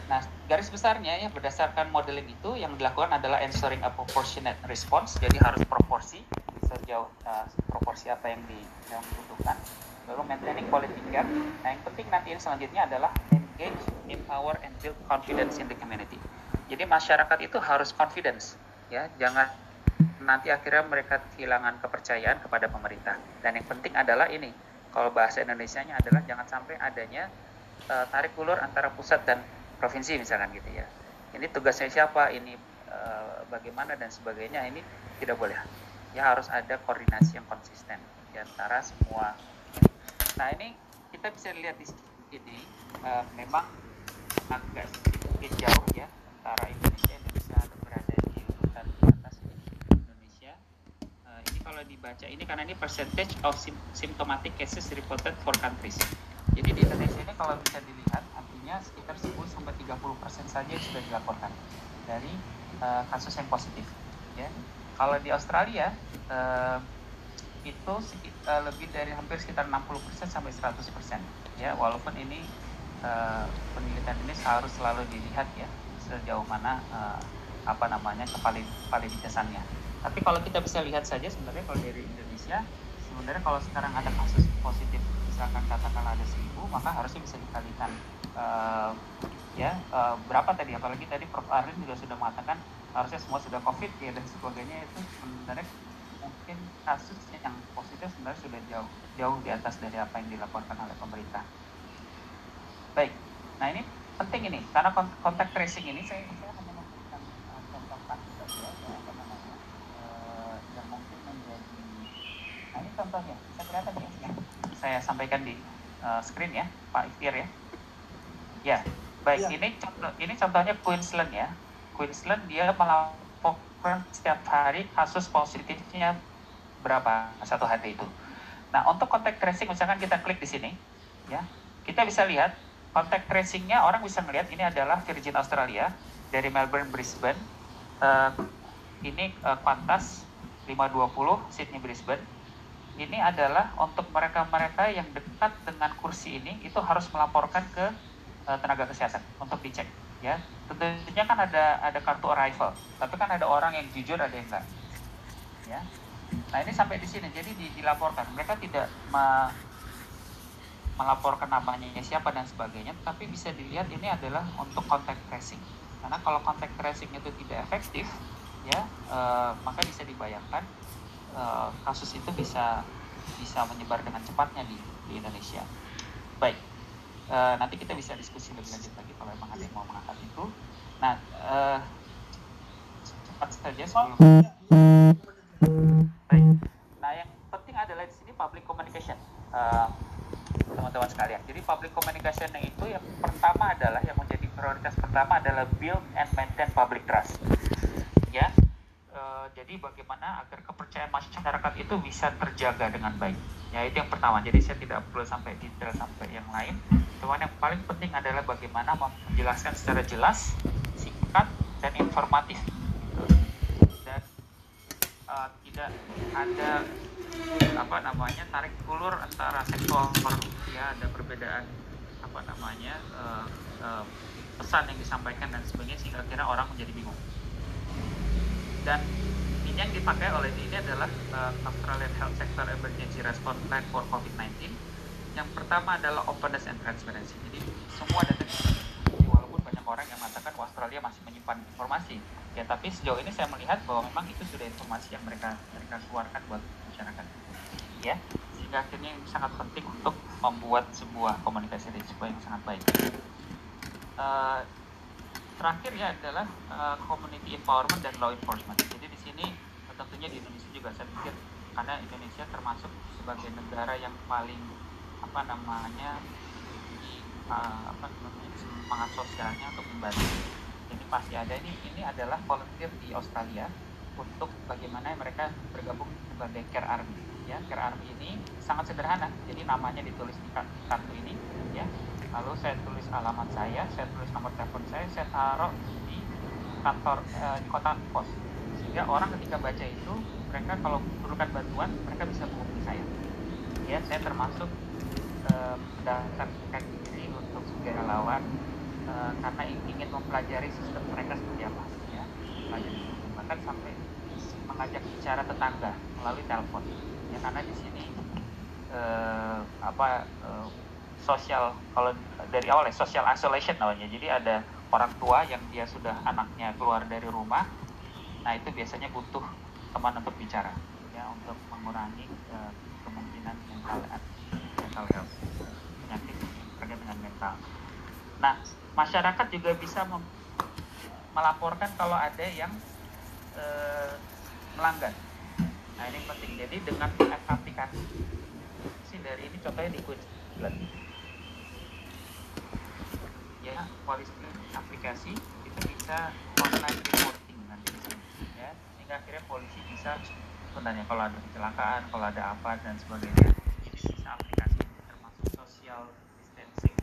Nah, garis besarnya ya berdasarkan modeling itu yang dilakukan adalah ensuring a proportionate response, jadi harus proporsi sejauh uh, proporsi apa yang, di, yang dibutuhkan. Lalu maintaining quality care. Nah, yang penting nanti yang selanjutnya adalah engage, empower, and build confidence in the community. Jadi masyarakat itu harus confidence, ya, jangan nanti akhirnya mereka kehilangan kepercayaan kepada pemerintah. Dan yang penting adalah ini, kalau bahasa Indonesia-nya adalah jangan sampai adanya uh, tarik ulur antara pusat dan provinsi misalkan gitu ya. Ini tugasnya siapa, ini uh, bagaimana dan sebagainya, ini tidak boleh. Ya harus ada koordinasi yang konsisten di antara semua. Nah ini kita bisa lihat di sini uh, memang agak sedikit jauh ya antara Indonesia kalau dibaca ini karena ini percentage of symptomatic cases reported for countries. Jadi di Indonesia ini kalau bisa dilihat artinya sekitar 10 sampai 30 persen saja sudah dilaporkan dari uh, kasus yang positif. Ya, kalau di Australia uh, itu uh, lebih dari hampir sekitar 60 persen sampai 100 persen. Ya, walaupun ini uh, penelitian ini harus selalu dilihat ya sejauh mana uh, apa namanya kevaliditasannya tapi kalau kita bisa lihat saja sebenarnya kalau dari Indonesia sebenarnya kalau sekarang ada kasus positif misalkan katakanlah ada seribu maka harusnya bisa dikalikan. Uh, ya uh, berapa tadi? Apalagi tadi Prof. Arin juga sudah mengatakan harusnya semua sudah covid ya dan sebagainya itu sebenarnya mungkin kasus yang positif sebenarnya sudah jauh jauh di atas dari apa yang dilaporkan oleh pemerintah. Baik nah ini penting ini karena kontak tracing ini saya contohnya bisa kelihatan ya. Saya sampaikan di uh, screen ya Pak Iftir ya. Ya baik ya. ini contoh ini contohnya Queensland ya Queensland dia melaporkan setiap hari kasus positifnya berapa satu hari itu. Nah untuk kontak tracing misalkan kita klik di sini ya kita bisa lihat kontak tracingnya orang bisa melihat ini adalah Virgin Australia dari Melbourne Brisbane uh, ini uh, Qantas 520 Sydney Brisbane. Ini adalah untuk mereka-mereka yang dekat dengan kursi ini itu harus melaporkan ke uh, tenaga kesehatan untuk dicek ya. Tentunya kan ada ada kartu arrival tapi kan ada orang yang jujur ada yang enggak. Ya. Nah ini sampai di sini jadi di, dilaporkan. Mereka tidak me, melaporkan namanya siapa dan sebagainya tapi bisa dilihat ini adalah untuk contact tracing. Karena kalau contact tracing itu tidak efektif ya uh, maka bisa dibayangkan uh, kasus itu bisa bisa menyebar dengan cepatnya di, di Indonesia. Baik, uh, nanti kita bisa diskusi lebih lanjut lagi kalau memang ada yang mau mengangkat itu. Nah, uh, cepat saja sebelum. Baik. Nah, yang penting adalah di sini public communication. Uh, teman-teman sekalian. Jadi public communication itu yang pertama adalah yang menjadi prioritas pertama adalah build and maintain public trust. Ya, Eh, jadi bagaimana agar kepercayaan masyarakat itu bisa terjaga dengan baik. Ya itu yang pertama. Jadi saya tidak perlu sampai detail sampai yang lain. Cuman yang paling penting adalah bagaimana menjelaskan secara jelas, singkat dan informatif. Dan uh, tidak ada apa namanya tarik ulur antara sektor ya ada perbedaan apa namanya uh, uh, pesan yang disampaikan dan sebagainya sehingga akhirnya orang menjadi bingung dan ini yang dipakai oleh ini adalah uh, Australian Health Sector Emergency Response Plan for COVID-19 yang pertama adalah openness and transparency. Jadi semua data walaupun banyak orang yang mengatakan Australia masih menyimpan informasi. Ya tapi sejauh ini saya melihat bahwa memang itu sudah informasi yang mereka mereka keluarkan buat masyarakat. Ya sehingga akhirnya ini sangat penting untuk membuat sebuah komunikasi risiko yang sangat baik. Uh, terakhir ya adalah uh, community empowerment dan law enforcement. Jadi di sini tentunya di Indonesia juga saya pikir karena Indonesia termasuk sebagai negara yang paling apa namanya uh, apa namanya semangat sosialnya untuk membantu. Jadi pasti ada ini ini adalah volunteer di Australia untuk bagaimana mereka bergabung sebagai care army. Ya care army ini sangat sederhana. Jadi namanya ditulis di kartu ini ya lalu saya tulis alamat saya saya tulis nomor telepon saya saya taruh di kantor eh, di kota pos. Sehingga orang ketika baca itu mereka kalau memerlukan bantuan mereka bisa menghubungi saya. Ya saya termasuk eh, mendaftarkan diri untuk sebagai relawan eh, karena ingin mempelajari sistem mereka seperti apa ya. Pelajari bahkan sampai mengajak bicara tetangga melalui telepon. Ya karena di sini eh, apa eh, sosial kalau dari awal ya social isolation namanya. Jadi ada orang tua yang dia sudah anaknya keluar dari rumah nah itu biasanya butuh teman untuk bicara ya untuk mengurangi uh, kemungkinan mental mental health penyakit terkait dengan mental. Nah masyarakat juga bisa melaporkan kalau ada yang uh, melanggar. Nah ini penting. Jadi dengan aplikasi dari ini contohnya di Queensland ya polisi aplikasi itu bisa online reporting nanti di sini ya. Sehingga akhirnya polisi bisa sebenarnya kalau ada kecelakaan kalau ada apa dan sebagainya ini bisa aplikasi termasuk social distancing.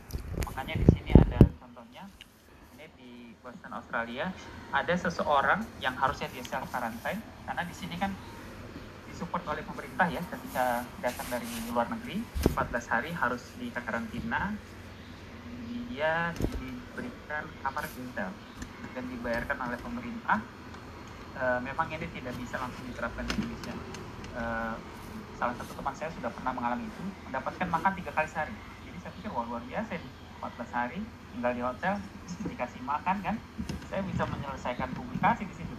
Makanya di sini ada contohnya ini di Boston Australia ada seseorang yang harusnya dia self quarantine karena di sini kan disupport oleh pemerintah ya ketika datang dari luar negeri 14 hari harus di karantina dia diberikan kamar hotel dan dibayarkan oleh pemerintah. E, memang ini tidak bisa langsung diterapkan di Indonesia. E, salah satu teman saya sudah pernah mengalami itu mendapatkan makan tiga kali sehari. Jadi saya pikir wah luar biasa 14 hari tinggal di hotel dikasih makan kan? Saya bisa menyelesaikan publikasi di situ.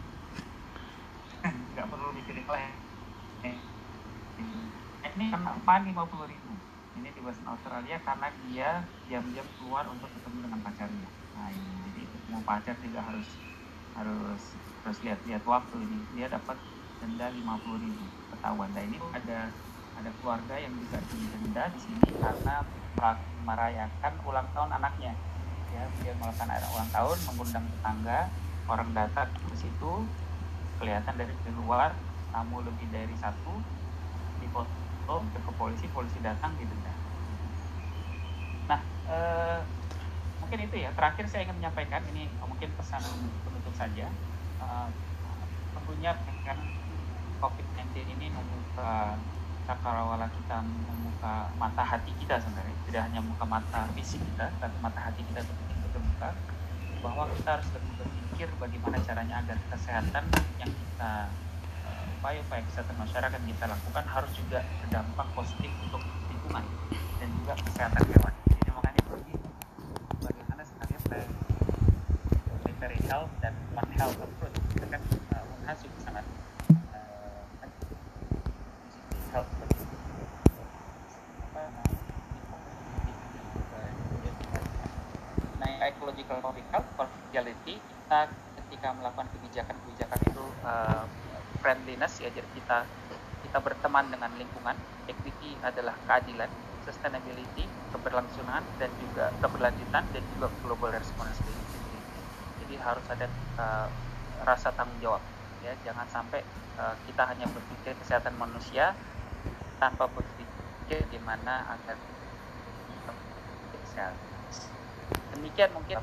Nggak perlu mikirin lain. Ini karena 50 ribu? ini Western Australia karena dia diam-diam keluar untuk ketemu dengan pacarnya. Nah ini jadi mau pacar juga harus harus harus lihat-lihat waktu ini. Dia dapat denda 50 ribu ketahuan. Nah ini ada ada keluarga yang juga didenda di sini karena merayakan ulang tahun anaknya. Ya dia melakukan ulang tahun mengundang tetangga orang datang ke situ kelihatan dari luar tamu lebih dari satu di foto ke polisi polisi datang didenda eh, mungkin itu ya. Terakhir saya ingin menyampaikan ini mungkin pesan penutup saja. Eh, tentunya kan COVID-19 ini membuka cakrawala kita membuka mata hati kita sebenarnya. Tidak hanya membuka mata fisik kita tapi mata hati kita terbuka bahwa kita harus lebih berpikir bagaimana caranya agar kesehatan yang kita upaya-upaya kesehatan masyarakat yang kita lakukan harus juga berdampak positif untuk lingkungan dan juga kesehatan hewan. Jadi makanya ini bagaimana sebenarnya primary health dan one health approach. Itu kan uh, Unhas juga sangat uh, health nah ecological public health confidentiality kita ketika melakukan kebijakan-kebijakan itu uh, friendliness ya jadi kita kita berteman dengan lingkungan equity adalah keadilan sustainability keberlangsungan dan juga keberlanjutan dan juga global responsibility jadi harus ada uh, rasa tanggung jawab ya. Jangan sampai uh, kita hanya berpikir kesehatan manusia tanpa berpikir bagaimana agar sehat. Demikian mungkin